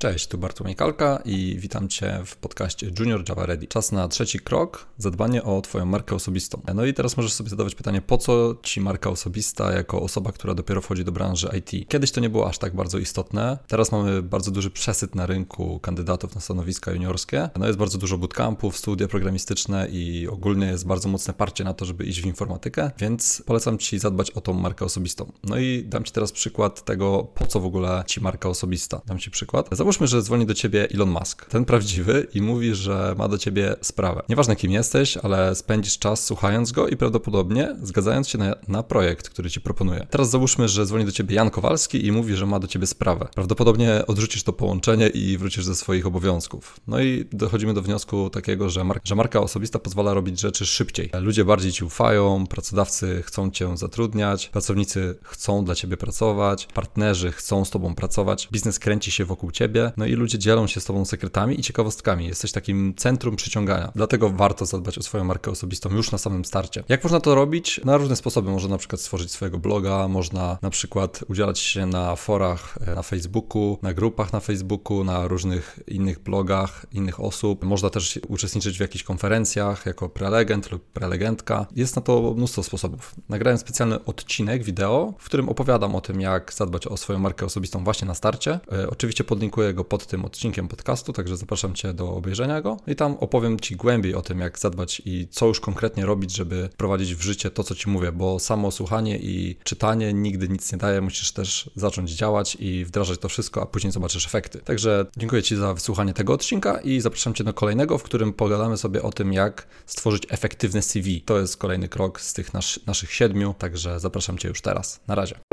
Cześć, tu Bartłomiej Kalka i witam Cię w podcaście Junior Java Ready. Czas na trzeci krok, zadbanie o Twoją markę osobistą. No i teraz możesz sobie zadawać pytanie, po co Ci marka osobista jako osoba, która dopiero wchodzi do branży IT? Kiedyś to nie było aż tak bardzo istotne, teraz mamy bardzo duży przesyt na rynku kandydatów na stanowiska juniorskie. No jest bardzo dużo bootcampów, studia programistyczne i ogólnie jest bardzo mocne parcie na to, żeby iść w informatykę, więc polecam Ci zadbać o tą markę osobistą. No i dam Ci teraz przykład tego, po co w ogóle Ci marka osobista. Dam Ci przykład. Załóżmy, że dzwoni do ciebie Elon Musk, ten prawdziwy, i mówi, że ma do ciebie sprawę. Nieważne kim jesteś, ale spędzisz czas słuchając go i prawdopodobnie zgadzając się na, na projekt, który ci proponuje. Teraz załóżmy, że dzwoni do ciebie Jan Kowalski i mówi, że ma do ciebie sprawę. Prawdopodobnie odrzucisz to połączenie i wrócisz ze swoich obowiązków. No i dochodzimy do wniosku takiego, że, mar że marka osobista pozwala robić rzeczy szybciej. Ludzie bardziej ci ufają, pracodawcy chcą cię zatrudniać, pracownicy chcą dla ciebie pracować, partnerzy chcą z tobą pracować, biznes kręci się wokół ciebie, no i ludzie dzielą się z tobą sekretami i ciekawostkami. Jesteś takim centrum przyciągania. Dlatego warto zadbać o swoją markę osobistą już na samym starcie. Jak można to robić? Na różne sposoby. Można na przykład stworzyć swojego bloga, można na przykład udzielać się na forach e, na Facebooku, na grupach na Facebooku, na różnych innych blogach innych osób. Można też uczestniczyć w jakichś konferencjach jako prelegent lub prelegentka. Jest na to mnóstwo sposobów. Nagrałem specjalny odcinek wideo, w którym opowiadam o tym, jak zadbać o swoją markę osobistą właśnie na starcie. E, oczywiście podlinkuję go pod tym odcinkiem podcastu, także zapraszam Cię do obejrzenia go i tam opowiem Ci głębiej o tym, jak zadbać i co już konkretnie robić, żeby prowadzić w życie to, co Ci mówię, bo samo słuchanie i czytanie nigdy nic nie daje, musisz też zacząć działać i wdrażać to wszystko, a później zobaczysz efekty. Także dziękuję Ci za wysłuchanie tego odcinka i zapraszam Cię do kolejnego, w którym pogadamy sobie o tym, jak stworzyć efektywne CV. To jest kolejny krok z tych nas naszych siedmiu, także zapraszam Cię już teraz. Na razie.